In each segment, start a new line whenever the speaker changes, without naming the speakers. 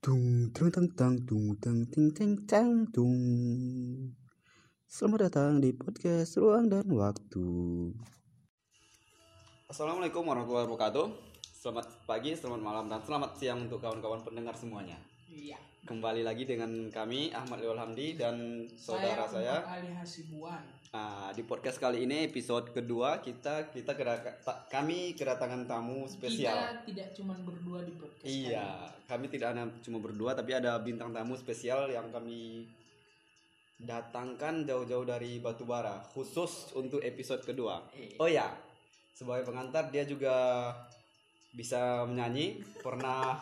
Tung tung tang tang tung tang ting ting tang tung. Selamat datang di podcast Ruang dan Waktu. Assalamualaikum warahmatullahi wabarakatuh. Selamat pagi, selamat malam, dan selamat siang untuk kawan-kawan pendengar semuanya.
Iya.
Kembali lagi dengan kami Ahmad Liwal Hamdi dan saudara saya.
Umar Ali Hasibuan.
Nah, di podcast kali ini episode kedua kita kita kedata- ta- kami kedatangan tamu spesial.
Kita tidak cuma berdua di podcast.
Iya, kami tidak hanya cuma berdua tapi ada bintang tamu spesial yang kami datangkan jauh-jauh dari Batubara khusus untuk episode kedua.
Eh.
Oh ya, sebagai pengantar dia juga bisa menyanyi, pernah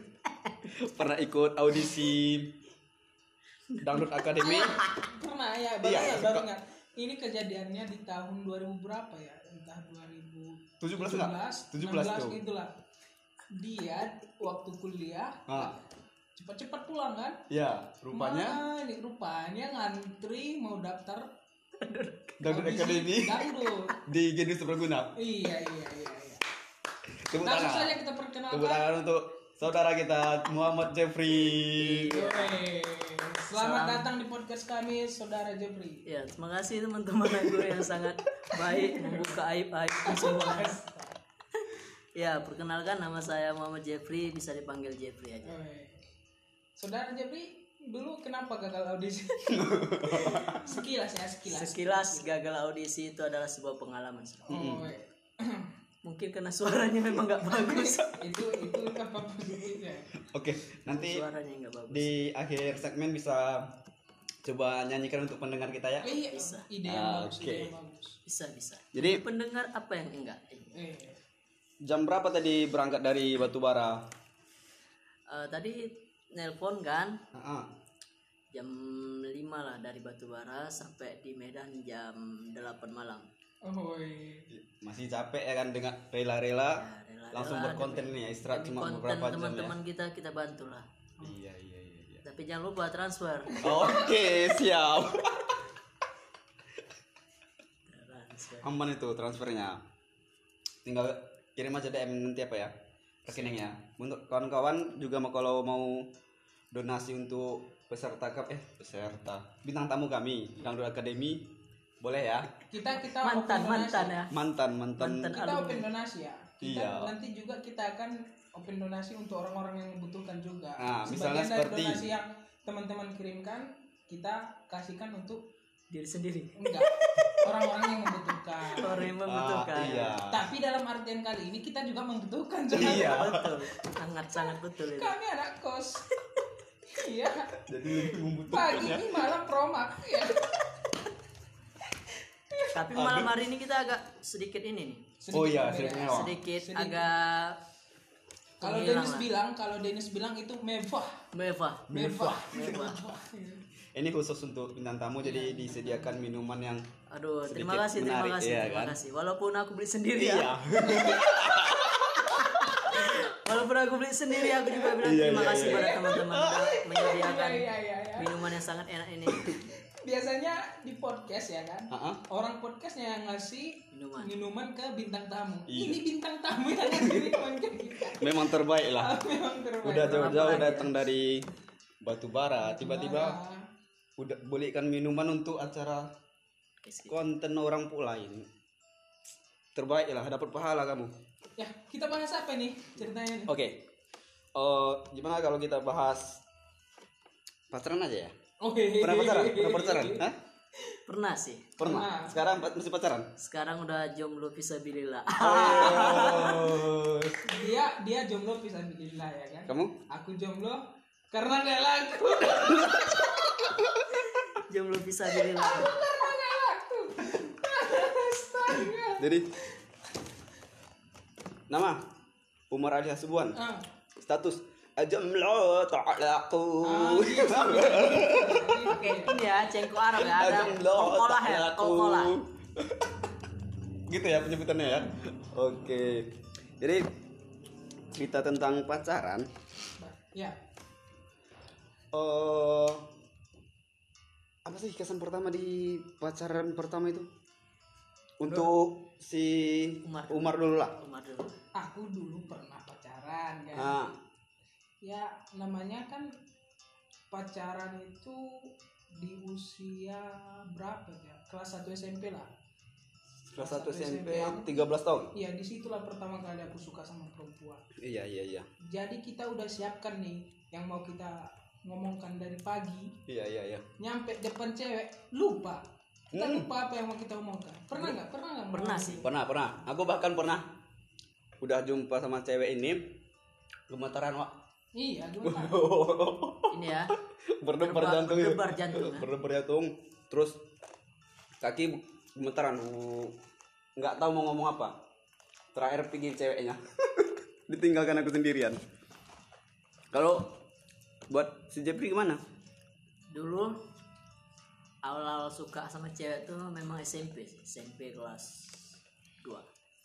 pernah ikut audisi Dangdut Academy.
Pernah ya, baru
Iya,
ingat, baru ingat. Ini kejadiannya di tahun 2000 berapa ya? Entah 2017,
17 enggak? 17 tuh.
itulah. Dia waktu kuliah
Ah.
cepat-cepat pulang kan?
Ya, rupanya
nih rupanya ngantri mau daftar
Dangdut Academy
dangdut.
di Genus Seberguna.
Iya, iya, iya, iya. Langsung saja kita perkenalkan.
Tangan untuk saudara kita Muhammad Jeffrey.
Yoi. Selamat datang di podcast kami, Saudara Jeffrey.
Ya, terima kasih teman-teman aku yang sangat baik membuka aib-aib semua. Ya, perkenalkan nama saya Muhammad Jeffrey, bisa dipanggil Jeffrey aja.
Yoi. Saudara Jeffrey, dulu kenapa gagal audisi? sekilas ya, sekilas.
Sekilas gagal audisi itu adalah sebuah pengalaman.
Oh.
Mungkin karena suaranya memang nggak bagus.
itu itu apa ya?
Oke, nanti
Suaranya nggak bagus.
di akhir segmen bisa coba nyanyikan untuk pendengar kita ya.
Eh, iya,
Bisa.
ide yang
Ah,
bagus,
oke.
ide yang bagus.
Bisa bisa.
Jadi
Pendengar apa yang enggak?
Eh,
jam berapa tadi berangkat dari Batubara?
Eh, tadi nelpon kan
Ah, ah.
jam 5 lah dari Batubara sampai di Medan jam 8 malam.
Oh, iya.
Masih capek ya kan dengan rela-rela
Ya, rela-
langsung
rela
berkonten nih ya, istirahat cuma
konten
beberapa jam ya.
teman-teman kita kita bantu lah.
Iya, iya, iya, iya.
Tapi jangan lupa transfer.
Oke, siap.
transfer.
Aman itu transfernya. Tinggal kirim aja DM nanti apa ya? Rekeningnya. Untuk kawan-kawan juga mau kalau mau donasi untuk peserta kap eh peserta bintang tamu kami Dangdut Academy boleh ya
Kita kita
Mantan
open donasi.
mantan ya.
mantan mantan,
Mantan.
Kita
Alumni.
open donasi ya. Kita
Iya.
nanti juga kita akan open donasi untuk orang-orang yang membutuhkan juga.
Nah, misalnya
Sebagian dari
seperti-
donasi yang teman-teman kirimkan kita kasihkan untuk
Diri sendiri.
enggak orang-orang yang membutuhkan.
Orang yang membutuhkan.
Ah, iya
Tapi dalam artian kali ini kita juga membutuhkan. Jangan
iya
Betul. Sangat sangat betul itu.
Kami anak kos. iya.
jadi lebih membutuhkan
Pagi
ya
ini malam promak ya.
Tapi malam hari ini kita agak sedikit ini nih.
oh iya sedikit mewah
Sedikit,
Sedikit.
agak
Kalau Dennis
lah.
bilang, kalau Dennis bilang itu mewah.
mewah.
Mewah.
Mewah.
ini khusus untuk bintang tamu jadi disediakan minuman yang
Aduh, terima
Sedikit
kasih, terima
menarik,
kasih,
iya
terima
kan?
kasih. Walaupun aku beli sendiri ya.
iya
Walaupun aku beli sendiri, aku juga bilang
Iya,
terima
iya,
kasih
iya.
pada teman-teman menyediakan
Iya, iya, iya.
minuman yang sangat enak ini.
Biasanya di podcast ya kan.
Ah.
Orang podcastnya yang ngasih
Minuman.
minuman ke bintang tamu.
Iya.
Ini bintang tamu yang ngasih minuman ke kita.
memang terbaik lah
Memang terbaik.
udah jauh-jauh datang dari Batubara tiba-tiba
Wah.
udah belikan minuman untuk acara konten orang pula ini terbaik lah dapat pahala kamu
Ya, kita bahas apa nih ceritanya nih?
oke Eh, gimana kalau kita bahas pacaran aja ya
Oh, hehehe.
pernah pacaran pernah pacaran Hah?
Pernah sih.
pernah
Pernah.
sekarang masih pacaran
Sekarang udah jomblo visabilillah.
oh.
Dia dia jomblo fisabilillah ya kan.
kamu
Aku jomblo karena gak laku.
jomblo visabilillah.
karena gak laku. Astaga.
jadi nama Umar Ali Hasubuan
Ah,
status ajamlo tak laku
ah, gitu.
Oke, ini ya cengko Arab ya. Ada kolkolah
tak
ya,
laku
kolkolah.
gitu ya penyebutannya ya oke jadi cerita tentang pacaran
Ya,
eh apa sih kesan pertama di pacaran pertama itu untuk si
Umar.
Umar dulu lah
Umar dulu.
aku dulu pernah pacaran kan.
nah
ya namanya kan pacaran itu di usia berapa ya? Kelas 1 SMP lah.
Kelas 1
Satu
SMP
SMP.
13 tahun?
Iya di situlah pertama kali aku suka sama perempuan.
Iya iya iya.
Jadi kita udah siapkan nih yang mau kita ngomongkan dari pagi.
Iya iya iya.
Nyampe depan cewek lupa. Kita
Hmm.
lupa apa yang mau kita omongkan. Pernah nggak? Pernah nggak?
Pernah sih.
pernah pernah. Aku bahkan pernah. Udah jumpa sama cewek ini gemetaran wak
iya gimana
Ini ya.
berdebar jantung
berdebar jantung, ya?
berdebar jantung terus kaki gemetaran Uh, nggak tahu mau ngomong apa terakhir pergi ceweknya ditinggalkan aku sendirian kalau buat si Jepri gimana
Dulu awal-awal suka sama cewek tuh memang SMP. SMP kelas 2.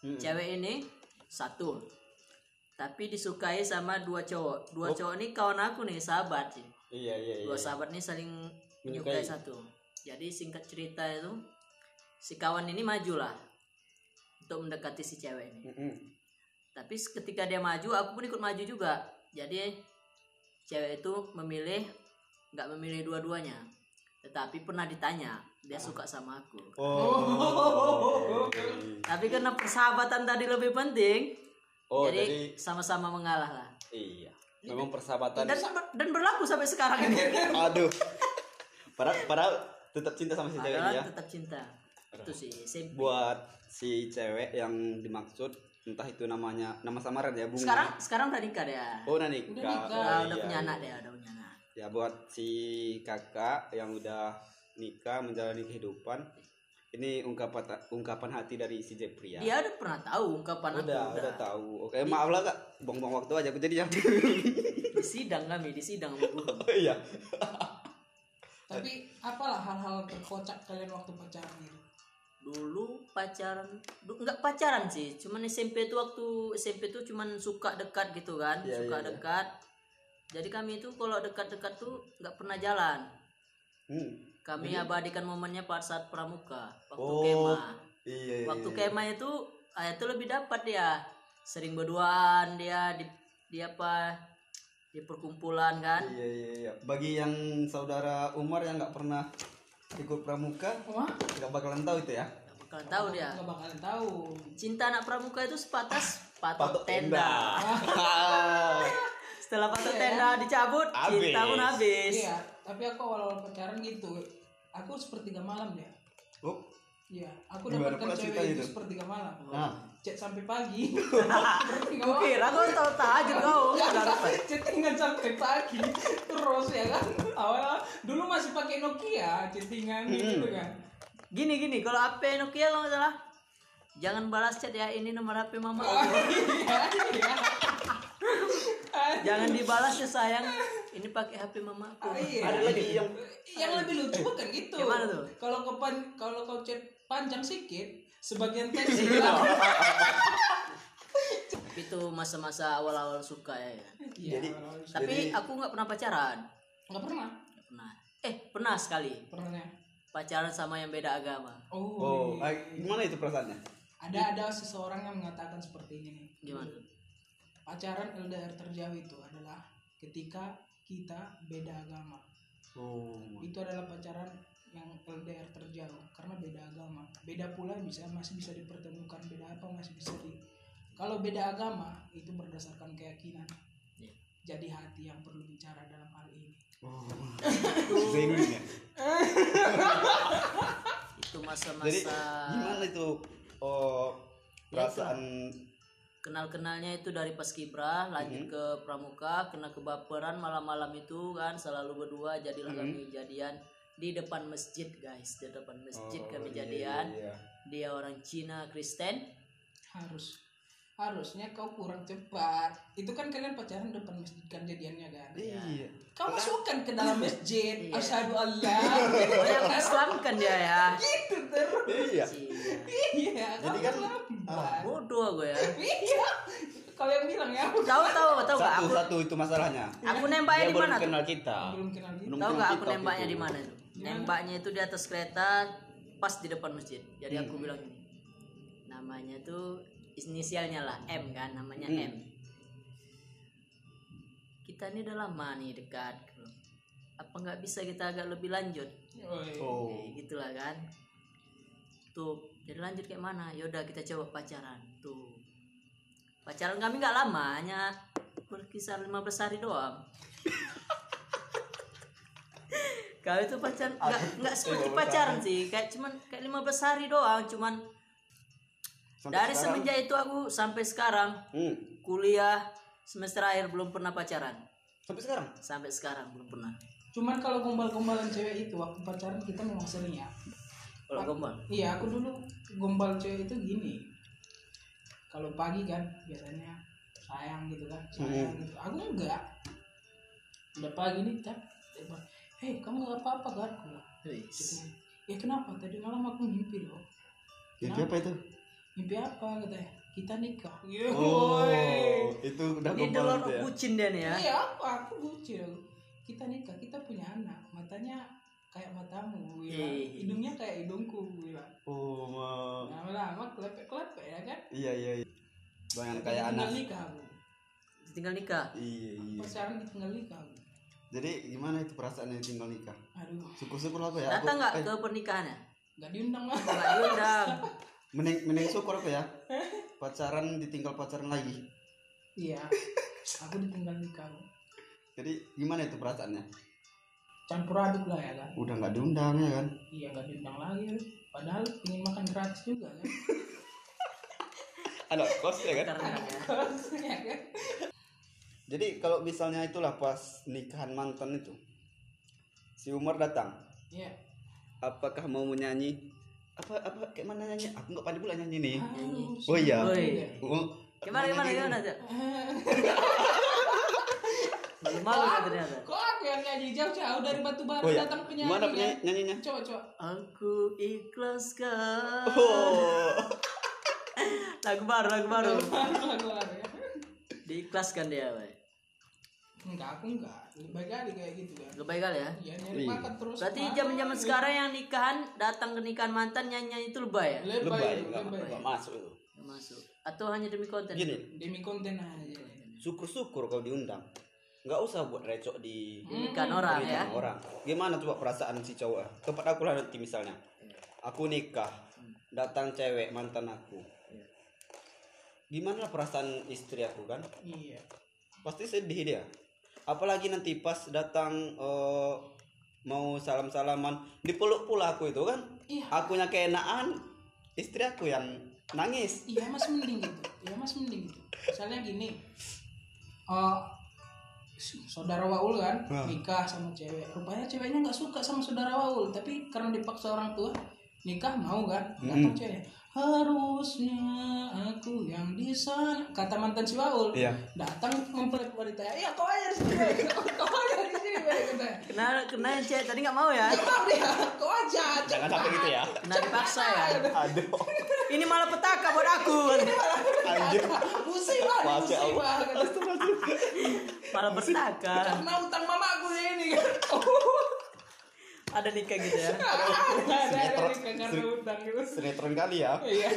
Hmm.
Cewek ini satu. Tapi disukai sama dua cowok. Dua
Oh.
cowok ini kawan aku nih, sahabat sih.
iya iya iya
Dua sahabat ini saling menyukai satu. Jadi singkat cerita itu si kawan ini maju lah untuk mendekati si cewek ini.
Mm-mm.
Tapi ketika dia maju, aku pun ikut maju juga. Jadi cewek itu memilih nggak memilih dua-duanya. Tetapi pernah ditanya dia suka sama aku.
oh
Tapi karena persahabatan tadi lebih penting,
oh
jadi
jadi
sama-sama mengalah lah.
iya memang persahabatan
Dan dan berlaku sampai sekarang ini.
aduh padahal padahal tetap cinta sama si cewek ini ya
Padahal tetap cinta. Itu sih SMP.
buat si cewek yang dimaksud entah itu namanya nama samaran ya bunga
Sekarang sekarang udah nikah dia.
oh udah nikah,
Udah nikah.
Oh,
Ah, udah
iya,
punya
iya.
anak dia, udah punya anak.
ya buat si kakak yang udah nikah menjalani kehidupan ini ungkapan ungkapan hati dari si Jepri ya?
Dia udah pernah tahu ungkapan aku
udah
udah.
udah tahu. Oke maaf lah kak. Buang-buang waktu aja aku jadi ya
Di sidang kami, di sidang
oh iya.
Tapi apalah hal-hal terkocak kalian waktu pacaran itu?
Dulu pacaran du- nggak pacaran sih. Cuman SMP itu waktu SMP itu cuman suka dekat gitu kan
Iya,
suka
iya, iya.
dekat. Jadi kami itu kalau dekat-dekat tuh nggak pernah jalan.
Hmm.
Kami abadikan momennya pada saat pramuka waktu
Oh,
kemah
iya, iya
waktu
iya.
kemah itu ah, itu lebih dapat dia sering berduaan dia di di apa di perkumpulan kan
Iya iya iya. Bagi yang saudara Umar yang nggak pernah ikut pramuka,
wah
nggak bakalan tahu itu ya.
nggak bakalan tahu dia
nggak bakalan tahu
cinta anak pramuka itu sebatas patok
Patok
tenda
tenda.
Setelah patok
Iya.
tenda dicabut,
Habis.
cinta pun habis.
iya tapi aku awal-awal pacaran gitu aku sepertiga malam ya.
Oh,
iya aku dapatkan cewek itu
itu?
sepertiga malam.
Nah,
chat sampai pagi. Malam.
Kira kau. Tahu tahajud kau dapat.
chattingan sampai pagi. Terus ya kan? Awal dulu masih pakai Nokia chattingan gitu kan?
Gini gini, kalau HP Nokia kalau nggak salah, jangan balas chat ya ini nomor HP mama.
iya iya
jangan dibalas ya sayang. Ini pakai HP mama aku.
Ah, iya.
ada lagi yang
yang lebih lucu bukan gitu
Gimana tuh?
kalau kau pan kalau kau chat panjang sedikit sebagian teks
Iya.
hilang
Tapi itu masa-masa awal-awal suka ya.
Iya,
Jadi-.
Tapi aku nggak pernah pacaran.
nggak pernah
Nggak pernah. Eh pernah sekali
pernah
pacaran sama yang beda agama.
oh,
Oh,
iya.
ah, gimana itu perasaannya?
ada ada seseorang yang mengatakan seperti ini
Gimana?
Pacaran LDR terjauh itu adalah ketika kita beda agama
Oh,
itu adalah pacaran yang LDR terjauh karena beda agama beda pula bisa masih bisa dipertemukan beda apa masih bisa di kalau beda agama itu berdasarkan keyakinan
Iya.
jadi hati yang perlu bicara dalam hal ini
oh. Zainuddin ya.
Itu
Jadi
masa-masa
gimana itu? Oh,
Ya,
perasaan
kenal-kenalnya itu dari pas kiprah lanjut ke pramuka kena kebaperan malam-malam itu kan selalu berdua jadilah kami jadian di depan masjid guys di depan masjid
Oh,
kami
iya,
jadian.
iya.
dia orang Cina Kristen.
Harus harusnya kau kurang cepat. Itu kan kalian pacaran depan masjid kan jadiannya kan?
Iya.
kau masukkan ke dalam masjid.
Iya.
asyhadu Allah
banyak Islam kan dia ya.
Gitu terus.
Iya.
Iya
Jadi
kau
kan,
lambat.
bodoh gue ya.
Iya. Kalau yang bilang ya.
Tahu tahu tahu nggak
Satu
aku
satu itu masalahnya.
aku nembaknya di mana
kenal kita.
belum kenal
Belum
tahu nggak aku nembaknya di mana? itu. Nembaknya itu di atas kereta pas di depan masjid. Jadi aku bilang ini namanya tuh inisialnya lah M kan namanya
Hmm.
M. Kita ini udah lama nih dekat apa nggak bisa kita agak lebih lanjut?
Oh.
Kayak gitulah kan. Tuh jadi lanjut kayak mana? Yaudah kita coba pacaran. Tuh. Pacaran kami nggak lama hanya berkisar 15 hari doang. Kami tuh pacaran nggak nggak seperti pacaran sih. Kayak cuman kayak 15 hari doang cuman
Sampai
dari
sekarang?
semenjak itu aku sampai sekarang
hmm.
kuliah semester akhir belum pernah pacaran
sampai sekarang
sampai sekarang belum pernah
Cuman kalau gombal-gombalan cewek itu waktu pacaran kita memang sering ya.
kalau gombal
Iya, aku dulu gombal cewek itu gini. Kalau pagi kan biasanya sayang gitu kan, sayang gitu. Aku enggak. Udah pagi nih, tak. Hei, kamu nggak apa-apa kan? Aku. Ya kenapa? Tadi malam aku mimpi loh.
Mimpi apa itu
Mimpi apa katanya? Kita nikah.
oh itu udah
ini dulu
gitu ya
bucin dia nih ya
Iya, aku aku bucin aku. Kita nikah, kita punya anak. Matanya kayak matamu, gue bilang.
Ih.
hidungnya kayak hidungku, gue bilang.
oh ma
Lama-lama kelepek-kelepek ya kan?
iya iya iya
Kita
kayak
tinggal
anak
nikah aku.
tinggal nikah
iya iya
Pacaran ditinggal nikah aku.
jadi gimana itu perasaannya tinggal nikah
Aduh,
syukur-syukur apa ya
datang
Aku-
nggak
eh,
ke pernikahannya
nggak diundang lah.
nggak diundang
mending mending syukur apa ya pacaran ditinggal pacaran lagi
Iya, aku ditinggal nikah.
jadi gimana itu perasaannya
Campur aduk lah ya kan?
udah nggak diundang ya kan
Iya nggak diundang lagi. Padahal ingin makan gratis juga kan?
ada kos ya kan
karena ya.
ya kan?
jadi kalau misalnya itulah pas nikahan mantan itu si Umar datang
Iya.
apakah mau menyanyi apa apa kayak mana nyanyi aku nggak pandai pula nyanyi nih
Harus.
oh iya. Oh,
gimana gimana gimana aja malu malu kan ternyata
Kok aku yang nyanyi jauh-jauh dari batu bara
oh iya
datang penyanyi kan?
penyanyi nyanyinya
Coba coba.
aku ikhlaskan
oh
lagu baru lagu baru
Keluar ya.
diikhlaskan dia Woi.
Enggak, aku enggak. Baik kali kayak gitu kan.
Gak baik kali ya?
Ya nyari
Iya.
makan terus.
berarti zaman zaman sekarang yang nikahan datang ke nikahan mantan nyanyi itu lebay ya?
Lebay,
lebay
itu,
nggak
lebay.
masuk itu.
Nggak masuk. Atau hanya demi konten?
Gini.
Demi konten aja.
syukur-syukur kalau diundang. Nggak usah buat recok di
nikahan orang ya
nikahan orang. Gimana coba perasaan si cowok? Tempat aku lah nanti misalnya. Aku nikah datang cewek mantan aku. Gimana lah perasaan istri aku kan?
Iya.
pasti sedih dia apalagi nanti pas datang eh, mau salam salaman dipeluk pula aku itu kan
Iya.
akunya keenaan istri aku yang nangis
Iya mas mending gitu. Iya mas mending gitu. Misalnya gini. eh saudara Waul kan
Hmm.
nikah sama cewek. Rupanya ceweknya nggak suka sama saudara Waul, tapi karena dipaksa orang tua nikah mau kan. Datang
Hmm.
cewek. Harusnya aku yang di sana kata mantan si Waul.
iya
Datang mempelai wanita. Ya kau aja di sini. Kau aja di sini. Bay," katanya.
kena kena yang cewek tadi nggak mau ya
Nggak mau dia. Kau aja.
jangan sampai gitu ya
kena dipaksa ya
aduh
ini malah petaka buat aku
anjir
Pusing lah.
Masya
Pusing
Allah.
lah.
malah petaka
Karena utang mamaku ini kan.
ada nikah gitu ya?
Ada ada
Sinetron.
nikah karena utang gitu.
sinetron kali ya.
Iya.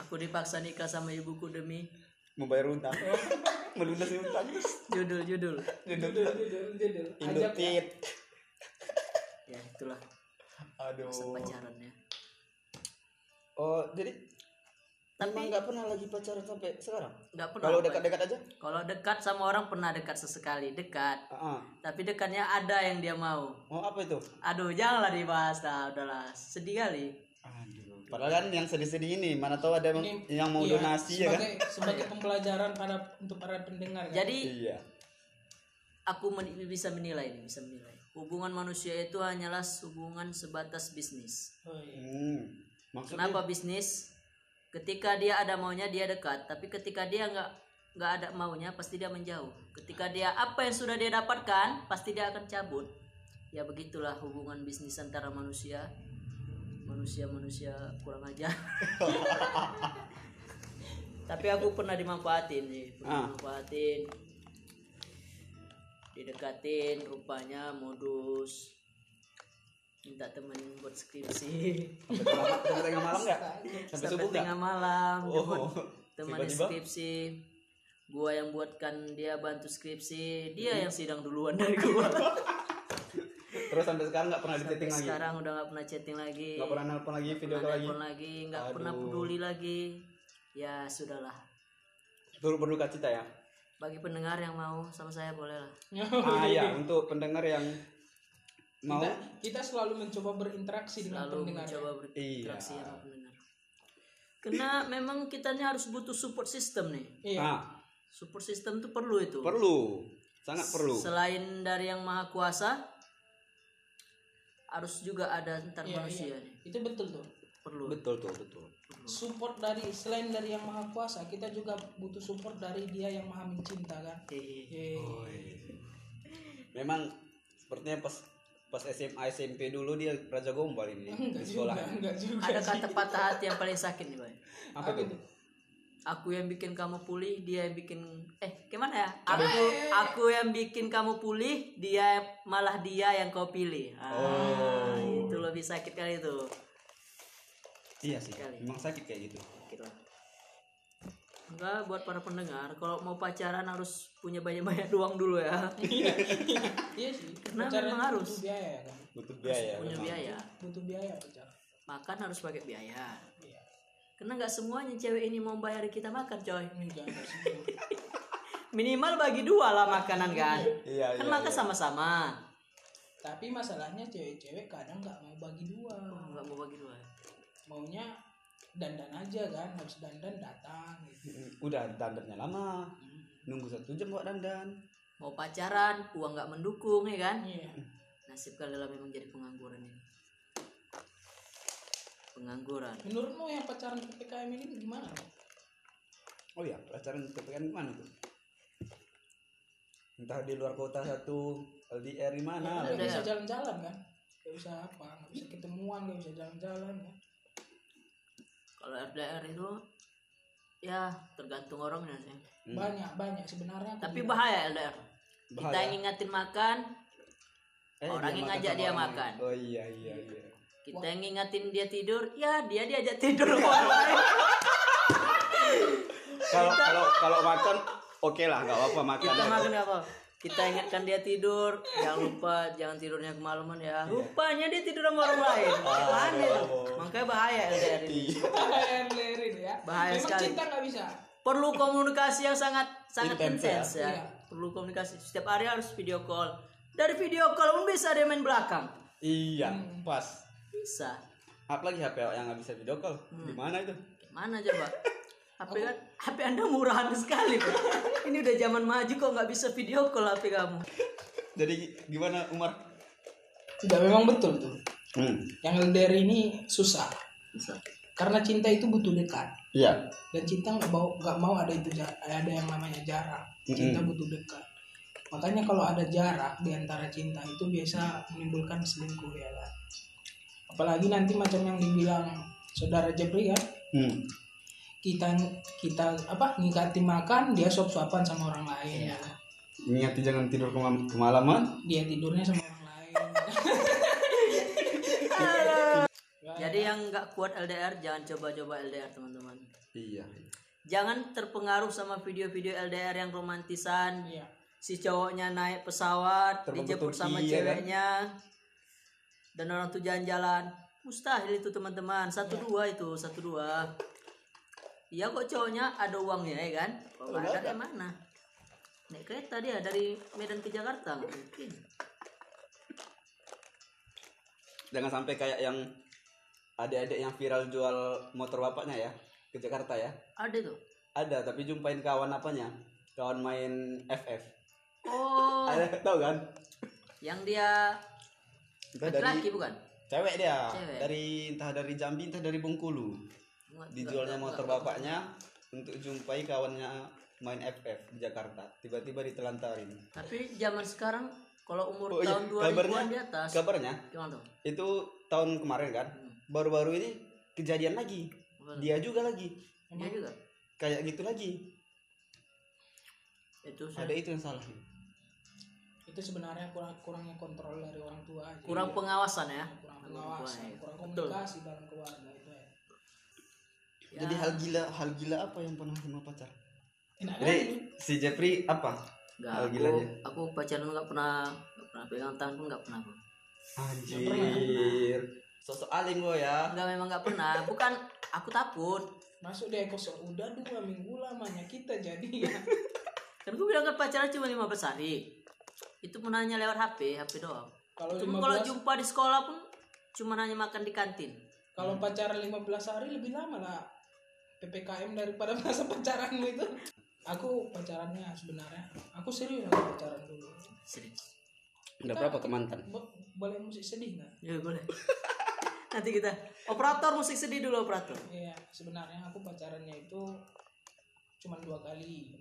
aku dipaksa nikah sama ibuku demi
membayar utang. Melunasi utang.
Judul judul.
Judul. Judul judul. Ajak ya.
Indotit
ya itulah.
Aduh.
Masa pacarannya
oh jadi
Tapi-
tapi nggak pernah lagi pacaran sampai sekarang?
Nggak pernah
kalau dekat-dekat aja?
Kalau dekat sama orang pernah dekat sesekali dekat.
Ah, ah.
tapi dekatnya ada yang dia mau.
Oh apa itu?
Aduh janganlah dibahas lah udahlah. Sedih kali.
Aduh. Padahal kan yang sedih-sedih ini mana tahu ada yang,
Ini-
yang mau
iya,
donasi ya kan?
sebagai, Sebagai pembelajaran pada untuk para pendengar kan.
jadi
iya.
aku men- bisa menilai nih bisa menilai. Hubungan manusia itu hanyalah hubungan sebatas bisnis.
Oh, iya.
hmm. maksudnya?
Kenapa bisnis ketika dia ada maunya dia dekat. Tapi ketika dia nggak nggak ada maunya pasti dia menjauh. Ketika dia apa yang sudah dia dapatkan pasti dia akan cabut. Ya begitulah hubungan bisnis antara manusia. Manusia manusia kurang aja tapi aku pernah dimanfaatin sih.
Ah.
pernah dimanfaatin. Didekatin rupanya modus minta temenin buat skripsi.
Sampai tengah, sampai tengah malam nggak? Sampai
sampai tengah malam
Oh, tiba-tiba?
skripsi. Gua yang buatkan dia bantu skripsi. Dia yang sidang duluan dari gua.
Terus sampai sekarang nggak pernah chatting lagi?
sekarang udah nggak pernah chatting lagi.
Nggak pernah nelpon lagi video
nggak
call lagi?
nggak pernah peduli lagi. Ya sudahlah.
Turut berduka cita ya?
Bagi pendengar yang mau sama saya boleh lah.
Ah iya untuk pendengar yang mau?
Kita, kita selalu mencoba berinteraksi dengan
selalu
pendengar
mencoba
Iya.
berinteraksi sama pendengar. Karena memang kita ini harus butuh support system nih.
Iya.
Ah.
Support system itu perlu itu.
Perlu. Sangat perlu.
selain dari yang maha kuasa harus juga ada antar
Iya,
manusia
iya.
nih.
Itu betul tuh.
Perlu.
Betul tuh betul.
Support dari selain dari yang maha kuasa kita juga butuh support dari dia yang maha mencinta kan?
Eh,
Eh,
memang sepertinya pas pas SMA SMP dulu dia raja gombal ini
enggak
di
juga
sekolah.
enggak juga.
Ada kata patah hati yang paling sakit nih boy.
Apa tuh?
aku yang bikin kamu pulih dia yang bikin eh gimana ya? Aku aku yang bikin kamu pulih dia malah dia yang kau pilih. Ah, itu lebih sakit kali itu.
Iya sih
Sekali.
memang sakit kayak gitu.
Gitu enggak buat para pendengar kalau mau pacaran harus punya banyak-banyak uang dulu ya.
Iya. Sih.
Karena
pacaran
memang harus.
butuh biaya kan?
Butuh biaya
punya
memang.
biaya.
Butuh biaya pacaran
makan harus pakai biaya.
Iya.
Karena nggak semuanya cewek ini mau bayar kita makan coy.
Enggak enggak semua.
Minimal bagi dua lah makanan kan?
Iya
kan
iya,
makan
iya.
sama-sama.
Tapi masalahnya cewek-cewek kadang nggak mau bagi dua.
Nggak mau bagi dua.
Maunya dandan aja kan habis dandan datang gitu.
Udah dandannya lama. Nunggu satu jam buat dandan.
Mau pacaran uang nggak mendukung ya kan?
Iya.
Nasib kali lah memang jadi pengangguran ini. Pengangguran.
Menurutmu yang pacaran ppkm ini gimana?
Oh iya pacaran PPKM gimana tuh? Entah di luar kota satu LDR di mana
ada.
bisa jalan-jalan kan? Nggak bisa apa nggak bisa ketemuan nggak bisa jalan-jalan kan
kalau RDR itu ya tergantung orangnya sih.
Hmm.
banyak banyak. Sebenarnya
tapi
bilang.
bahaya LDR kita
Bahaya.
yang ngingatin makan
Eh,
Orang yang ngajak dia makan.
oh iya iya iya.
Kita yang ngingatin dia tidur ya dia diajak tidur.
Kalau kalau kalau makan oke lah nggak apa-apa makan
kita makan apa kita ingatkan dia tidur. Jangan lupa jangan tidurnya kemalaman ya. Rupanya dia tidur sama orang lain. Mana itu makanya bahaya LDR ini.
Yang lerin ya.
Bahaya
memang
sekali.
cinta nggak bisa.
Perlu komunikasi yang sangat sangat
Intens ya?
ya,
Iya.
perlu komunikasi. Setiap hari harus video call. Dari video call pun bisa dia main belakang.
Iya pas.
Bisa.
Apalagi HP yang nggak bisa video call?
Hmm.
di mana itu?
Mana coba HP kan HP anda murahan sekali Pak. ini udah zaman maju kok nggak bisa video call HP kamu.
Jadi gimana Umar?
Tidak memang betul tuh
hmm.
yang LDR ini susah.
Bisa
karena cinta itu butuh dekat.
Iya.
Dan cinta nggak mau nggak mau ada itu ada yang namanya jarak. Cinta butuh dekat. Makanya kalau ada jarak di antara cinta itu biasa menimbulkan selingkuh ya kan? Apalagi nanti macam yang dibilang saudara Jepri kan
hmm.
Kita kita apa ngikati makan dia sop suapan sama orang lain. Ya kan?
ingat jangan tidur kemal- kemalaman.
Dia tidurnya sama orang lain.
Jadi yang nggak kuat LDR jangan coba-coba LDR teman-teman.
Iya.
Jangan terpengaruh sama video-video LDR yang romantisan.
Iya.
Si cowoknya naik pesawat dijemput sama
ya kan?
ceweknya. Dan orang tuh jalan-jalan. Mustahil itu teman-teman. Satu dua itu satu dua iya kok cowoknya ada uangnya ya kan? Kalau nggak ada. kayak mana? Naik kereta dia dari Medan ke Jakarta. Nggak mungkin.
Jangan sampai kayak yang adik-adik yang viral jual motor bapaknya ya ke Jakarta ya.
Ada tuh
ada tapi jumpain kawan apanya? Kawan main FF
oh.
Ada tahu kan?
Yang dia
dari
laki-laki bukan?
Cewek dia.
Cewek.
dari entah dari Jambi entah dari Bengkulu dijualnya motor bapaknya untuk jumpai kawannya main FF di Jakarta. Tiba-tiba ditelantarin.
Tapi zaman sekarang kalau umur
Oh iya,
tahun 2000-an
kabarnya-
di atas
kabarnya
gimana tuh?
itu tahun kemarin kan baru-baru ini kejadian lagi. Dia juga lagi.
Dia juga?
Kayak gitu lagi.
Itu
ada itu yang salah.
Itu sebenarnya kurang kurangnya kontrol dari orang tua aja.
kurang pengawasan ya?
Kurang pengawasan
Baik.
kurang
Betul.
komunikasi dalam keluarga. itu ya.
Jadi hal gila hal gila apa yang pernah sama pacar
enak
Jadi si Jeffrey apa?
Enggak,
Oh,
aku,
gilanya.
aku pacaran nggak pernah nggak pernah pegang tangan pun nggak pernah aku.
Anjir. Sosok alim lo ya.
Enggak memang nggak pernah. Bukan aku takut.
masuk deh kosong udah dua minggu lamanya kita jadi ya
Kan gue bilang kan pacaran cuma 15 hari. Itu pun hanya lewat HP, HP doang.
kalau
Cuma kalau
15
jumpa di sekolah pun cuma hanya makan di kantin.
kalau pacaran 15 hari lebih lama lah ppkm daripada masa pacaranmu itu aku pacarannya sebenarnya aku serius aku pacaran dulu
Serius.
Udah berapa ke mantan?
Bo- boleh musik sedih nggak
Ya boleh. Nanti kita operator musik sedih dulu operator.
Iya, sebenarnya aku pacarannya itu cuma dua kali.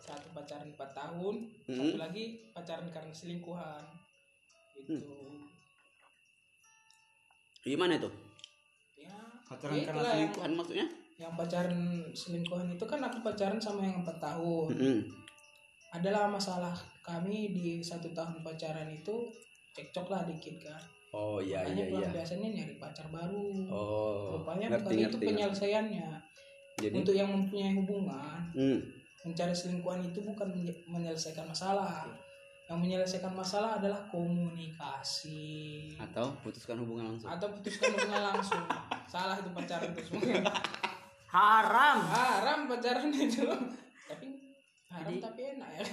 Satu pacaran 4 tahun, satu lagi pacaran karena selingkuhan. Itu.
Gimana itu? Pacaran
ya
karena selingkuhan maksudnya?
Yang, pacaran selingkuhan itu kan aku pacaran sama yang 4 tahun.
Mm-mm.
Adalah masalah kami di satu tahun pacaran itu cekcok lah dikit kan.
Oh iya
Makanya
iya iya.
biasanya nyari pacar baru.
Oh.
Rupanya
ngerti
bukan itu
ngerti.
penyelesaiannya.
Jadi
Untuk yang mempunyai hubungan,
hmm.
mencari selingkuhan itu bukan menye- menyelesaikan masalah yang menyelesaikan masalah adalah komunikasi
atau putuskan hubungan langsung.
atau putuskan hubungan langsung salah itu pacaran itu semua
Haram.
haram pacaran itu tapi haram
Jadi-
tapi enak ya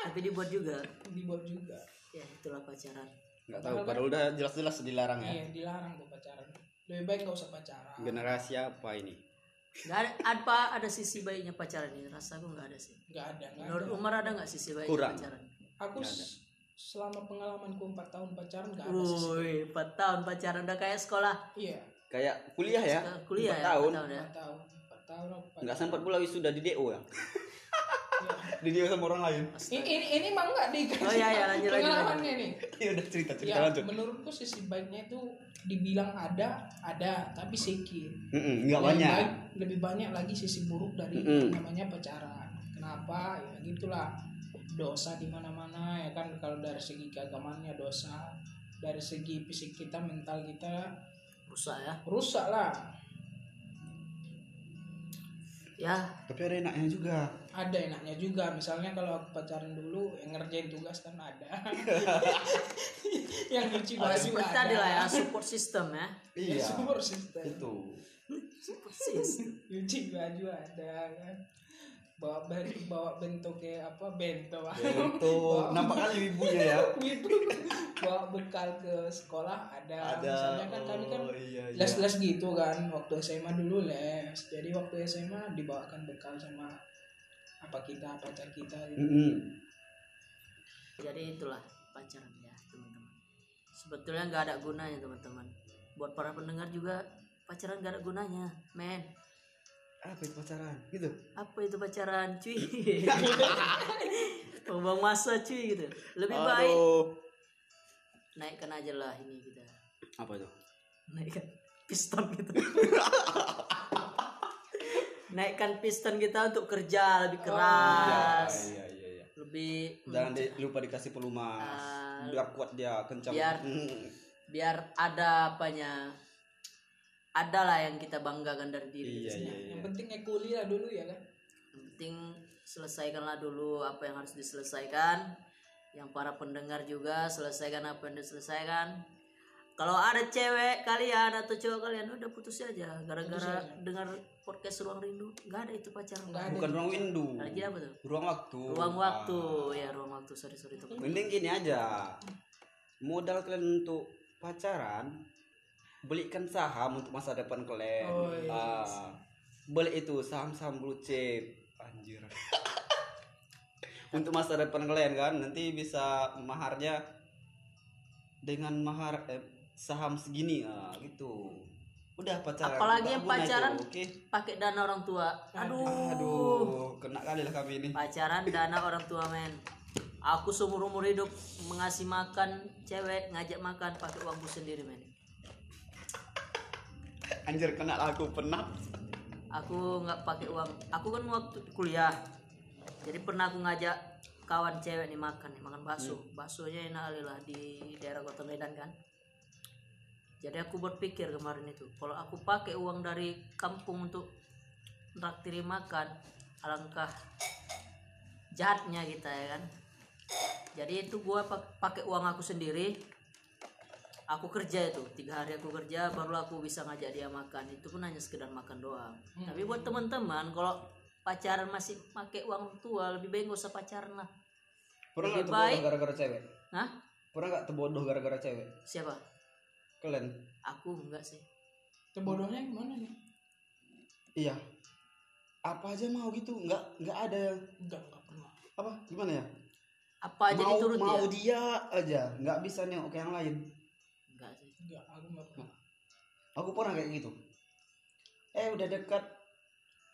Tapi dibuat juga.
dibuat juga
Ya itulah pacaran.
Enggak tahu padahal udah jelas-jelas dilarang ya.
iya dilarang tuh pacaran lebih baik gak usah pacaran
Generasi apa ini?
Gak ada apa ada sisi baiknya pacaran ini? Rasa aku nggak ada sih.
nggak ada nggak
Menurut
ada
Umar ada nggak sisi baiknya
Kurang.
pacaran?
Aku
Nggak ada.
selama pengalamanku 4 tahun pacaran nggak ada sih
Woi, 4 tahun pacaran udah kayak sekolah.
iya
Kayak kuliah ya?
Kuliah
Empat
ya,
tahun.
empat tahun ya.
4 tahun 4 tahun
Enggak
pacaran.
sempat pula wisuda di DO ya?
Iya.
di DO sama orang lain.
ini ini, ini mah enggak dikasih
Oh, iya, iya, lanjut, lanjut,
pengalamannya nih
Iya udah cerita cerita
ya
lanjut.
menurutku sisi baiknya itu dibilang ada ada tapi sedikit
Mm-mm, Enggak
lebih
banyak.
baik lebih banyak lagi sisi buruk dari
Mm-mm.
namanya pacaran kenapa ya gitulah dosa di mana mana ya kan kalau dari segi keagamannya dosa dari segi fisik kita mental kita
Rusak ya.
rusak lah
Ya,
Tapi ada enaknya juga.
ada enaknya juga misalnya kalau aku pacaran dulu yang ngerjain tugas kan ada yang nyuci
oh, seperti
ada
lah ya support system ya.
Ya, support system
Itu.
Support system.
nyuci baju ada kan bawa ben- bawa bentuk kayak apa bento
Itu nampak kali ibunya ya.
itu bawa bekal ke sekolah ada,
Ada.
misalnya kan kami kan
oh, iya, iya.
les les gitu kan waktu SMA dulu les jadi waktu SMA dibawakan bekal sama apa kita pacar kita gitu.
Mm-mm.
Jadi itulah pacaran ya, teman-teman. Sebetulnya nggak ada gunanya, teman-teman. Buat para pendengar juga pacaran nggak ada gunanya, men.
Apa itu pacaran? Gitu.
Apa itu pacaran, cuy? Buang masa cuy gitu. Lebih baik
Aduh.
naikkan aja lah ini kita.
Apa itu?
Naikkan piston kita. naikkan piston kita untuk kerja lebih keras.
Iya, iya, iya.
Lebih
Jangan di- lupa dikasih pelumas.
Ah.
biar kuat dia kencang.
Biar-
Mm.
biar ada apanya ada lah yang kita banggakan dari diri
Iya,
kita
iya, iya.
yang penting kuliah dulu ya kan?
Yang penting selesaikanlah dulu apa yang harus diselesaikan. Yang para pendengar juga selesaikan apa yang diselesaikan. Kalau ada cewek kalian atau cowok kalian udah putus aja. Gara-gara dengar podcast ruang rindu nggak ada itu pacaran.
Nggak ada.
Bukan ruang
jadi apa tuh?
Ruang waktu.
ruang waktu.
Ah.
ya ruang waktu. Sorry sorry itu
Mending gini aja. Modal kalian untuk pacaran, belikan saham untuk masa depan kalian.
Oh, iya.
Ah, beli itu saham-saham blue chip. Anjir. untuk masa depan kalian kan nanti bisa maharnya dengan mahar eh, saham segini ah gitu. Udah pacaran.
Apalagi yang pacaran
Oke.
pakai dana orang tua aduh
Aduh, kena kali lah kami ini.
pacaran dana orang tua men aku seumur umur hidup mengasih makan cewek ngajak makan pakai uangku sendiri men
Anjir kena lah aku pernah.
aku nggak pakai uang. Aku kan waktu kuliah. Jadi pernah aku ngajak kawan cewek nih makan nih makan bakso. Baksonya enak kali lah di daerah kota Medan kan. Jadi aku berpikir kemarin itu kalau aku pakai uang dari kampung untuk traktir makan alangkah jahatnya kita ya kan. Jadi itu gua pak- pakai uang aku sendiri aku kerja itu tiga hari aku kerja baru aku bisa ngajak dia makan. Itu pun hanya sekedar makan doang. Tapi buat teman-teman kalau pacaran masih pakai uang tua lebih baik gak usah pacaran lah.
Pernah nggak
Lebih baik-
terbodoh gara-gara cewek?
Hah?
pernah nggak terbodoh gara-gara cewek?
Siapa?
Kalian?
Aku enggak sih.
Terbodohnya gimana nih?
iya. Apa aja mau gitu? Nggak nggak ada. Yang
Enggak, enggak pernah.
apa? Gimana ya?
Apa aja
mau
dituruti
mau
ya
dia aja. Nggak bisa nengok ke yang lain
enggak
Enggak, aku enggak pernah.
aku pernah kayak gitu. Eh udah dekat.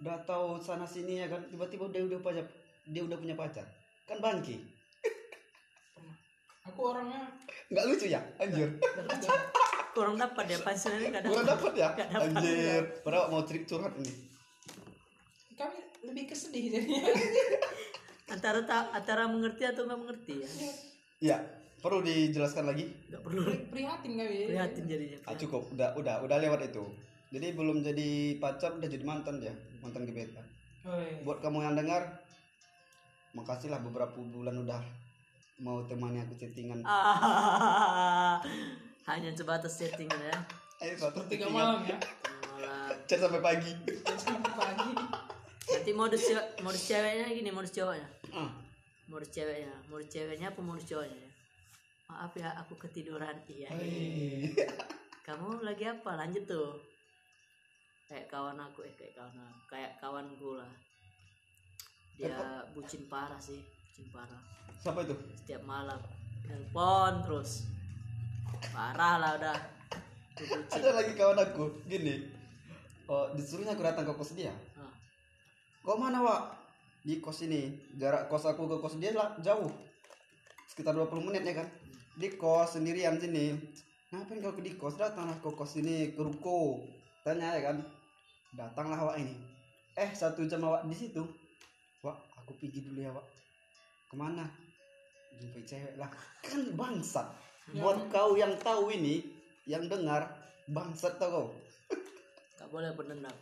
Udah tahu sana sini ya kan. Tiba-tiba dia udah punya dia udah punya pacar. Kan bangki
Aku orangnya
nggak lucu ya? Anjir.
Kurang dapat ya pensiunnya enggak
kurang
dapat
dapat ya?
Nggak dapat.
anjir. Padahal mau cerit curhat ini.
Kami lebih kesedih jadinya.
antara tak antara mengerti atau nggak mengerti ya?
Ya perlu dijelaskan lagi
nggak perlu
Pri- Prihatin kami.
prihatin jadinya
ah, cukup udah udah udah lewat itu jadi belum jadi pacar udah jadi mantan ya mantan gebetan
Oi.
buat kamu yang dengar makasihlah beberapa bulan udah mau temani aku chattingan
Ah, hanya sebatas settingan ya
ayo satu
Tiga
chattingan.
malam ya.
malah
chat sampai pagi
Sampai pagi.
nanti modus modus ceweknya gini modus cowoknya
ah
modus ceweknya modus ceweknya apa modus cowoknya ya? Maaf ya aku ketiduran. Iya
Hai.
kamu lagi apa? Lanjut tuh. Kayak kawan aku eh kayak kawan aku kayak kawanku lah. Dia bucin parah sih bucin parah.
Siapa itu?
Setiap malam telepon terus. Parah lah udah. Bucin.
Ada lagi kawan aku gini. Oh disuruhnya aku datang ke kos dia? Kau mana wak? Di kos ini jarak kos aku ke kos dia lah jauh sekitar 20 menit ya kan? Di kos sendirian sini. Ngapain kau di kos? Datanglah ke kos ini ke ruko. Tanya ya kan? Datanglah wak ini. Eh satu jam awak di situ. Wak aku pergi dulu ya wak. Ke mana? Jumpai cewek lah. Kan bangsat. Buat kau yang tahu ini yang dengar bangsat tau kau.
Nggak boleh berdendam.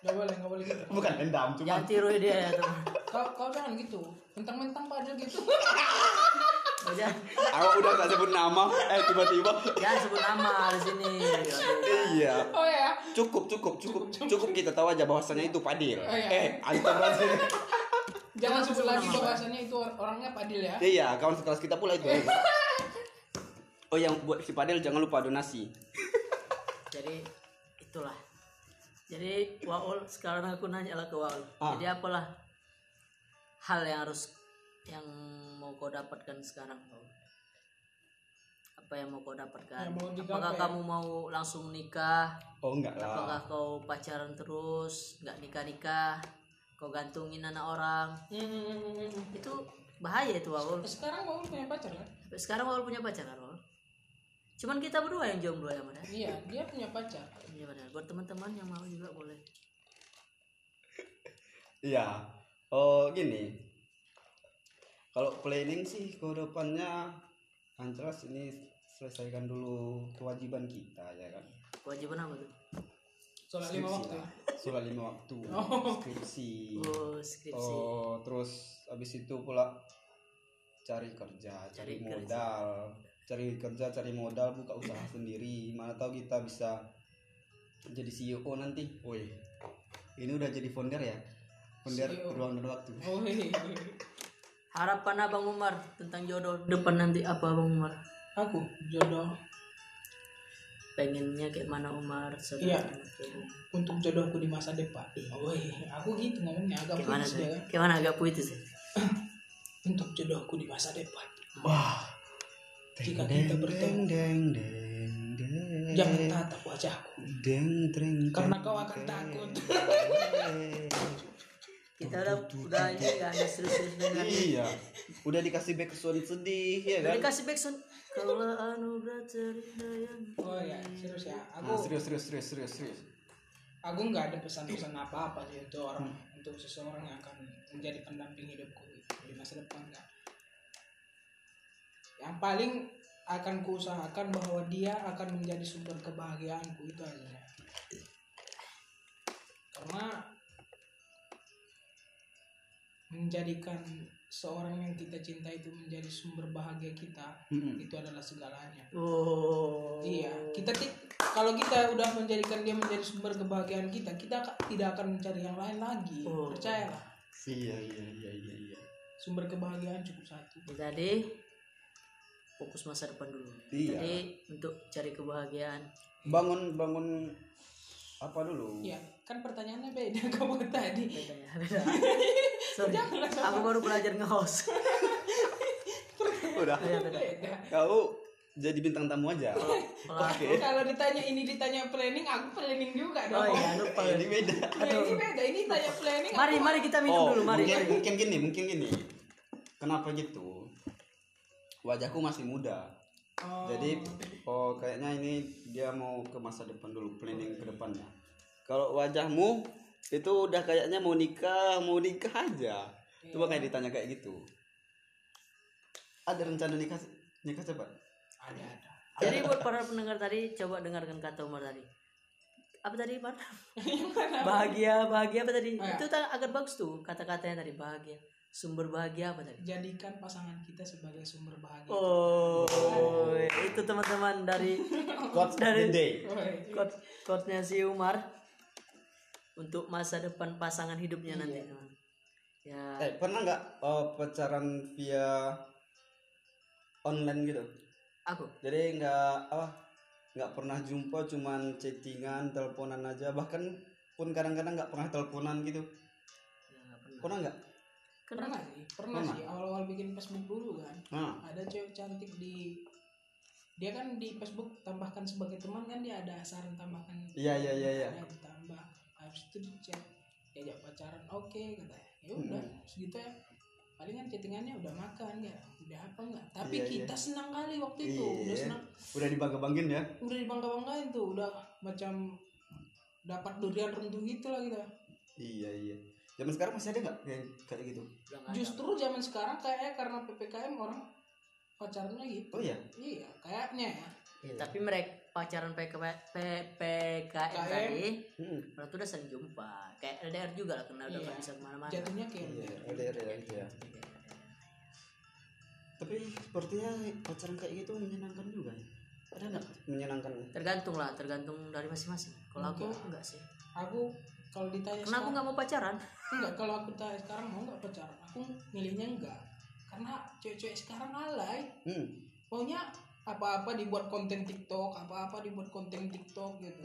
Enggak boleh, enggak boleh gitu.
bukan dendam cuma
jangan tiru dia ya teman.
Kau kau jangan gitu. Mentang-mentang pada gitu.
Jangan
awak udah gak sebut nama. Eh tiba-tiba.
Jangan sebut nama di sini.
Iya.
Oh ya.
cukup cukup cukup. Cukup kita tahu aja bahwasannya itu padil
Oh, iya.
eh antum berarti
Jangan
Jangan
sebut lagi bahwasannya itu or- orangnya Padil ya.
iya kawan sekelas kita pula itu. Oh yang buat si padil jangan lupa donasi.
Jadi itulah. Jadi Waul sekarang aku nanya lah ke Waul.
Ah.
jadi apalah hal yang harus yang mau kau dapatkan sekarang apa yang mau kau dapatkan?
Mau
apakah kamu mau langsung nikah?
Oh enggak
apakah
lah
kau pacaran terus nggak nikah nikah kau gantungin anak orang?
Hmm.
itu bahaya itu Waul
Sekarang mau punya pacar kan?
Sampai sekarang Waul punya pacar kan cuman kita berdua yang jomblo ya mana
Iya, dia punya pacar.
Iya benar. Buat teman-teman yang mau juga boleh.
iya. Oh gini kalau planning sih ke depannya yang jelas ini selesaikan dulu kewajiban kita ya kan
Kewajiban apa tuh?
Sholat lima waktu.
lah. sholat lima waktu
Oh.
skripsi
Oh, skripsi.
Oh, terus habis itu pula cari kerja, cari,
Cari kerja.
modal, cari kerja, cari modal, buka usaha sendiri. Mana tahu kita bisa jadi CEO nanti. Woi, ini udah jadi founder ya, founder
CEO.
ruang dan waktu.
Oh, iya.
Harapan Abang Umar tentang jodoh depan nanti apa Abang Umar?
Aku jodoh
Pengennya kayak mana Umar?
Iya. Untuk jodohku di masa depan. Oh, iya. aku gitu ngomongnya agak
mana
puitis
tuh?
dia kan.
Kayak mana agak puitis ya?
Untuk jodohku di masa depan.
Wah,
Jika kita bertemu.
deng deng deng.
Jangan tatap wajahku.
Deng deng.
Karena kau akan
deng,
takut.
Kita udah udah ini kan ada serius-serius dengan
Iya, udah dikasih backsound sedih ya
Udah
kan?
dikasih backsound Kaulah anugerah terindah yang
Oh ya, serius ya.
Ah,
Aku
serius serius serius serius serius.
aku nggak ada pesan-pesan apa-apa sih untuk orang untuk seseorang yang akan menjadi pendamping hidupku di masa depan nggak. Yang paling akan kuusahakan bahwa dia akan menjadi sumber kebahagiaanku itu aja. Karena menjadikan seorang yang kita cinta itu menjadi sumber bahagia kita
Mm-mm.
itu adalah segalanya
Oh.
iya kita kalau kita udah menjadikan dia menjadi sumber kebahagiaan kita kita ak- tidak akan mencari yang lain lagi
Oh.
percayalah
iya iya iya iya iya
sumber kebahagiaan cukup satu
Jadi fokus masa depan dulu.
Iya.
Jadi untuk cari kebahagiaan.
bangun bangun apa dulu
Iya, kan pertanyaannya beda kamu tadi.
Ya, beda. Sorry. Aku baru belajar nge-host.
udah
Beda, beda.
Beda.
kau jadi bintang tamu aja
Kalau aku,
Kalau ditanya ini ditanya planning, aku planning juga
oh
dong.
iya lupa.
ini beda
Nah, ini beda, ini tanya planning.
Mari
aku-
mari kita minum
oh
dulu, mari.
mungkin,
mari.
mungkin gini mungkin gini kenapa gitu wajahku masih muda
Oh,
jadi oh kayaknya ini dia mau ke masa depan dulu planning ke depannya kalau wajahmu itu udah kayaknya mau nikah mau nikah aja coba kayak ditanya kayak gitu ada rencana nikah nikah cepat
ada ada.
Jadi buat para pendengar tadi coba dengarkan kata Umar tadi. Apa tadi, Mar? bahagia, bahagia apa tadi?
Oh, ya.
Itu agak bagus tuh kata-katanya tadi bahagia. Sumber bahagia apa tadi?
Jadikan pasangan kita sebagai sumber bahagia.
Oh, itu teman-teman dari
quotes
Dari-
day
Woi.
quote quote-nya si Umar untuk masa depan pasangan hidupnya nanti. Ya,
eh pernah nggak oh, pacaran via online gitu
aku
jadi nggak apa nggak pernah jumpa cuman chattingan teleponan aja bahkan pun kadang-kadang nggak pernah teleponan gitu
ya, nggak pernah.
pernah nggak
Pernah sih, pernah,
Pernah.
sih. Awal-awal bikin Facebook dulu kan.
nah
Ada cewek cantik di dia kan di Facebook tambahkan sebagai teman kan dia ada saran tambahkan
iya iya iya iya.
Ada ditambah. Habis itu di chat diajak pacaran oke katanya ya udah segitu ya. Palingan chattingannya udah makan ya udah apa enggak tapi
Iya, iya.
kita senang kali waktu itu udah
Iya.
senang.
Udah dibangga-banggin ya?
Udah dibangga banggain tuh udah macam dapat durian runtuh gitu lah kita.
Iya iya. Zaman sekarang masih ada nggak kayak kayak gitu?
Udah
justru zaman sekarang kayaknya karena ppkm orang pacarannya gitu.
Oh iya?
Iya kayaknya ya.
Ya, tapi mereka pacaran PK, PPKM
KM.
tadi
Hmm.
Berarti udah sering jumpa. Kayak LDR juga lah karena udah
Iya.
bisa ke mana-mana.
Jatuhnya kayak
iya LDR. Ya itu ya tapi sepertinya pacaran kayak gitu menyenangkan juga ya? Ada nggak? Menyenangkannya
tergantung lah tergantung dari masing-masing. Kalau aku
Enggak.
sih.
Aku kalau ditanya
karena aku
sekarang-
nggak mau pacaran?
Enggak kalau aku tanya sekarang mau nggak pacaran? Aku milihnya enggak karena cewek-cewek sekarang alay
hmm.
maunya apa-apa dibuat konten TikTok apa-apa dibuat konten TikTok gitu.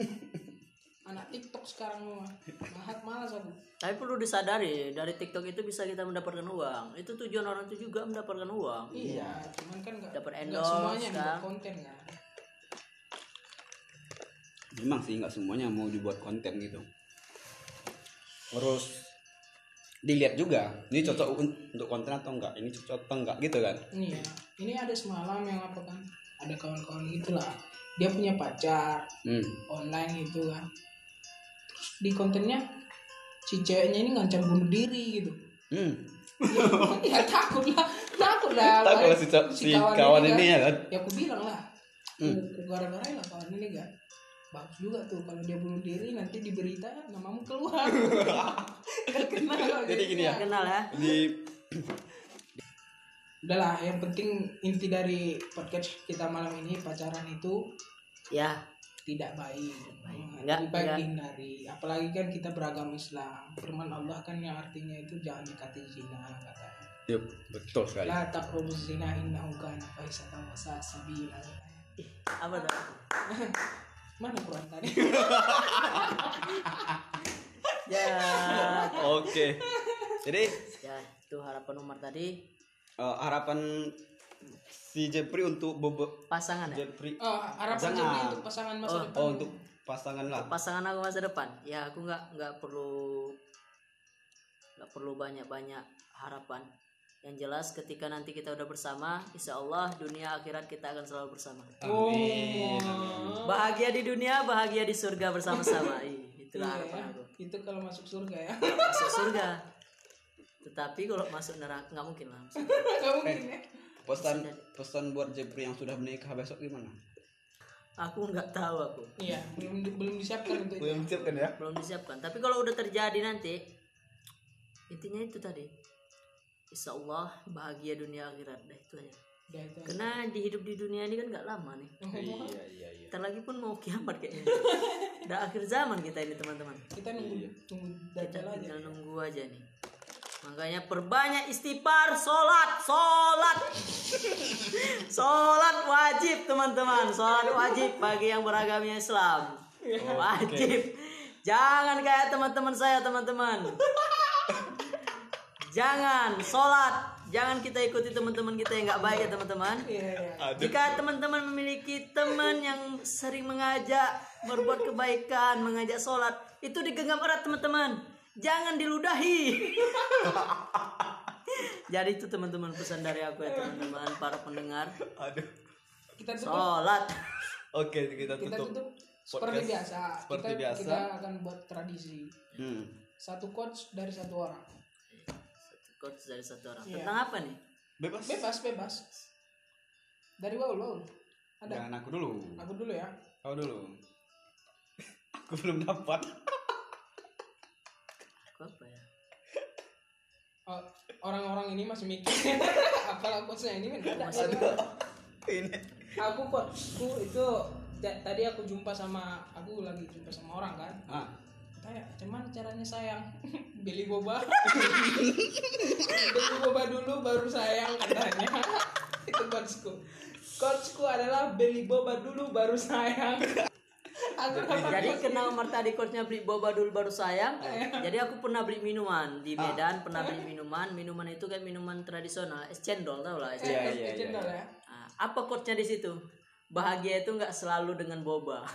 Anak TikTok sekarang mah mahat malas aku.
Tapi perlu disadari dari TikTok itu bisa kita mendapatkan uang. Itu tujuan orang itu juga mendapatkan uang.
Iya cuman kan enggak
Dapat endorse,
semuanya yang
kan?
konten kan?
Memang sih nggak semuanya mau dibuat konten gitu. Terus dilihat juga ini cocok un- untuk konten atau enggak ini cocok atau enggak gitu kan
ini ya ini ada semalam yang apa kan ada kawan-kawan gitulah dia punya pacar
hmm.
online gitu kan terus di kontennya si ceweknya ini ngancam bunuh diri gitu
Hmm.
ya, ya takut lah takut lah
Takut lah si, ca- si kawan ini ya kan
ya aku bilang lah
Hmm.
aku gara-gara lah kawan ini kan bagus juga tuh kalau dia bunuh diri nanti di berita namamu keluar. Terkenal
Jadi gini ya.
kenal ya.
Di
udahlah yang penting inti dari podcast kita malam ini pacaran itu
ya.
tidak baik.
Enggak,
lebih baik
enggak.
dihindari. Apalagi kan kita beragama Islam. Firman Allah kan yang artinya itu jangan dekati zina katanya
Yup, betul sekali.
La taqrabuz zina innahu kana sa'a sabila
apa tuh
mana Quran tadi?
Ya.
Oke. Jadi?
Ya itu harapan Umar tadi.
Eh, harapan si Jepri untuk bobo
pasangan ya?
Jepri.
Oh harapan
Jangan.
jadi untuk pasangan masa
Oh,
depan.
Oh untuk pasangan lah.
Pasangan aku masa depan? Ya aku nggak nggak perlu nggak perlu banyak banyak harapan yang jelas ketika nanti kita udah bersama insya Allah dunia akhirat kita akan selalu bersama.
Amin
Oh.
bahagia di dunia bahagia di surga bersama-sama. Itulah
Iya,
harapan aku.
Itu kalau masuk surga ya.
Masuk surga tetapi kalau masuk neraka nggak mungkin lah.
Nggak mungkin ya.
pesan pesan buat Jepri yang sudah menikah besok gimana?
Aku nggak tahu aku.
Iya belum belum disiapkan untuk itu.
Belum siapkan ya?
Belum disiapkan. Tapi kalau udah terjadi nanti intinya itu tadi insya Allah bahagia dunia akhirat dah itu aja. Karena di hidup di dunia ini kan nggak lama nih.
Iya iya iya.
Ntar lagi pun mau kiamat kayaknya. Udah akhir zaman kita ini teman-teman.
Kita nunggu tunggu
kita
dajjal aja.
tinggal nunggu aja nih. Makanya perbanyak istighfar sholat sholat. Sholat wajib teman-teman. Sholat wajib bagi yang beragama Islam. Wajib. Jangan kayak teman-teman saya teman-teman jangan sholat jangan kita ikuti teman-teman kita yang nggak baik ya teman-teman
Iya, iya.
jika teman-teman memiliki teman yang sering mengajak berbuat kebaikan, mengajak sholat, itu digenggam erat teman-teman. Jangan diludahi. Jadi itu teman-teman pesan dari aku ya teman-teman para pendengar.
aduh
Kita tutup.
Sholat.
oke kita
Kita
tutup
tutup seperti biasa.
seperti
kita,
biasa.
kita akan buat tradisi.
hmm.
Satu quotes dari satu orang.
Quotes dari satu orang.
Iya.
Tentang apa nih?
bebas
Bebas, bebas. Dari Waul, Waul. Ada.
jangan aku dulu
Aku dulu ya.
kau dulu aku belum dapat
Aku apa ya?
Oh, orang-orang ini masih mikir apalah quotesnya ini men ada
ini
aku quotesku itu ta- tadi aku jumpa sama aku lagi jumpa sama orang kan
ah
kayak cuman caranya sayang. Beli boba. Beli boba dulu baru sayang katanya. Itu quotesku quotesku adalah beli boba dulu baru sayang. Aku
Jadi kenal nomor tadi quotesnya beli boba dulu baru sayang. Jadi aku pernah beli minuman di Medan, pernah beli minuman. Minuman itu kan minuman tradisional, es cendol tau lah. es
eh, cendol. ya.
Nah, apa quotesnya di situ? Bahagia itu nggak selalu dengan boba.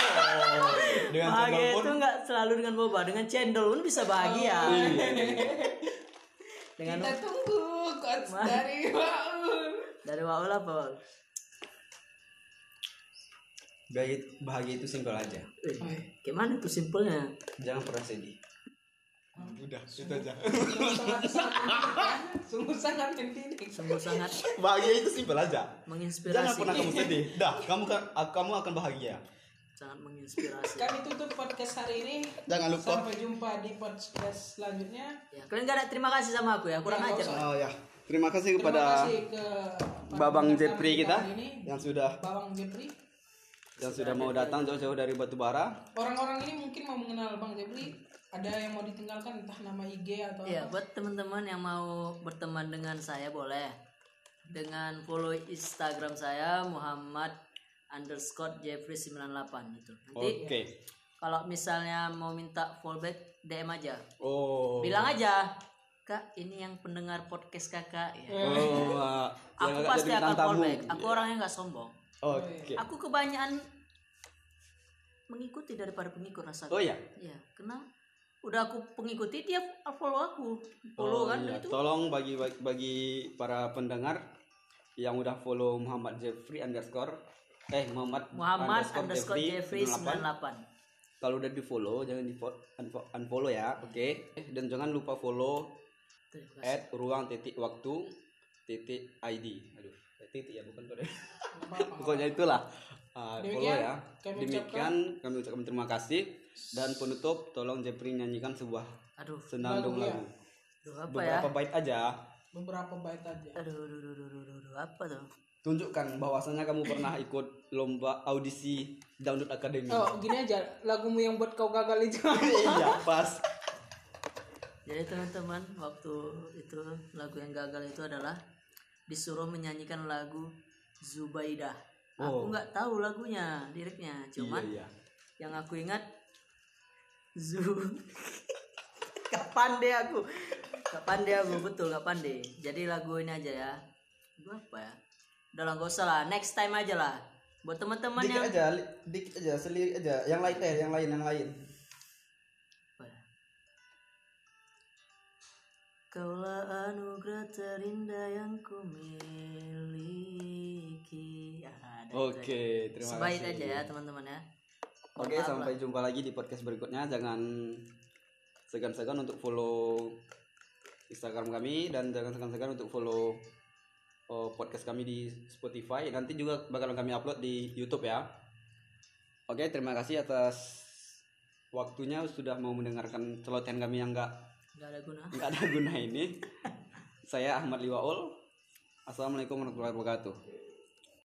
dengan
bahagia
cendol pun
itu nggak selalu dengan boba, dengan cendol pun bisa bahagia. dengan
kita tunggu quotes dari Waul
dari Waul apa? Waul?
bahagia, bahagia itu simpel aja
Oh, iya.
Gimana tuh simpelnya?
jangan pernah sedih udah itu aja.
sungguh sangat sangat sungguh sangat mendidik
Sungguh sangat.
Bahagia itu simpel aja.
Menginspirasi.
jangan pernah kamu sedih. Dah kamu kan kamu akan bahagia.
Sangat menginspirasi.
kami tutup podcast hari ini.
Jangan lupa.
Sampai jumpa di podcast selanjutnya.
Ya, kalian gak ada terima kasih sama aku ya, kurang
Ya,
ajar.
oh ya. Terima kasih
terima
kepada
kasih ke
babang Jepri kita yang sudah
babang Jepri.
yang sudah mau datang jauh-jauh dari Batubara.
Orang-orang ini mungkin mau mengenal bang Jepri ada yang mau ditinggalkan entah nama IG atau
Iya,
apa
buat teman-teman yang mau berteman dengan saya boleh dengan follow Instagram saya Muhammad underscore Jeffrey 98 gitu. Nanti
oke
kalau misalnya mau minta fallback DM aja.
oh
Bilang aja, Kak, ini yang pendengar podcast Kakak ya.
oh uh, yang
Aku pasti akan fallback. Aku orangnya nggak sombong.
oke
Aku kebanyakan mengikuti daripada pengikut rasa.
oh ya
Iya, karena udah aku pengikuti dia follow aku. Follow
Oh,
kan
iya.
itu.
Tolong bagi bagi para pendengar yang udah follow Muhammad Jeffrey underscore eh Muhammad,
Muhammad underscore Jeffrey 98.
Kalau udah di follow jangan di fo- unfo- unfollow ya, oke? Eh, Dan jangan lupa follow at ruang titik waktu titik id. Aduh, eh, titik ya bukan kode. Pokoknya itulah. Ah, follow
Demikian,
ya.
kami
Demikian kami ucapkan terima kasih dan penutup tolong Jeffrey nyanyikan sebuah
Aduh,
senandung
Lagu, ya.
lagu.
aduh apa ya?
Beberapa bait aja.
beberapa bait aja
Aduh, aduh, aduh, aduh, aduh, aduh, apa tuh?
tunjukkan bahwasannya kamu pernah ikut lomba audisi Download Academy.
oh gini aja lagumu yang buat kau gagal itu
iya, pas.
Jadi teman-teman, waktu itu lagu yang gagal itu adalah disuruh menyanyikan lagu Zubaidah. Aku
Oh.
nggak tahu lagunya, liriknya, cuman
iya, iya.
yang aku ingat Zu Gak pandai aku Gak pandai aku betul gak pandai Jadi lagu ini aja ya Lagu apa ya Udah lah gak usah lah Next time aja lah Buat teman-teman
Dikit
yang
aja, dikit aja, selirik aja. Yang lain eh, yang lain, yang lain.
Apa ya? Kaulah anugerah terindah yang ku miliki Ah, itu aja.
Oke, terima
Sebaik
kasih.
aja ya teman-teman ya
Oke,
Maaf
sampai jumpa lagi di podcast berikutnya. Jangan segan-segan untuk follow Instagram kami dan jangan segan-segan untuk follow oh, podcast kami di Spotify. Nanti juga bakalan kami upload di YouTube ya. Oke, terima kasih atas waktunya sudah mau mendengarkan celotehan kami yang enggak
Gak ada guna
nggak ada guna ini. Saya Ahmad Liwaul. Assalamualaikum warahmatullahi wabarakatuh.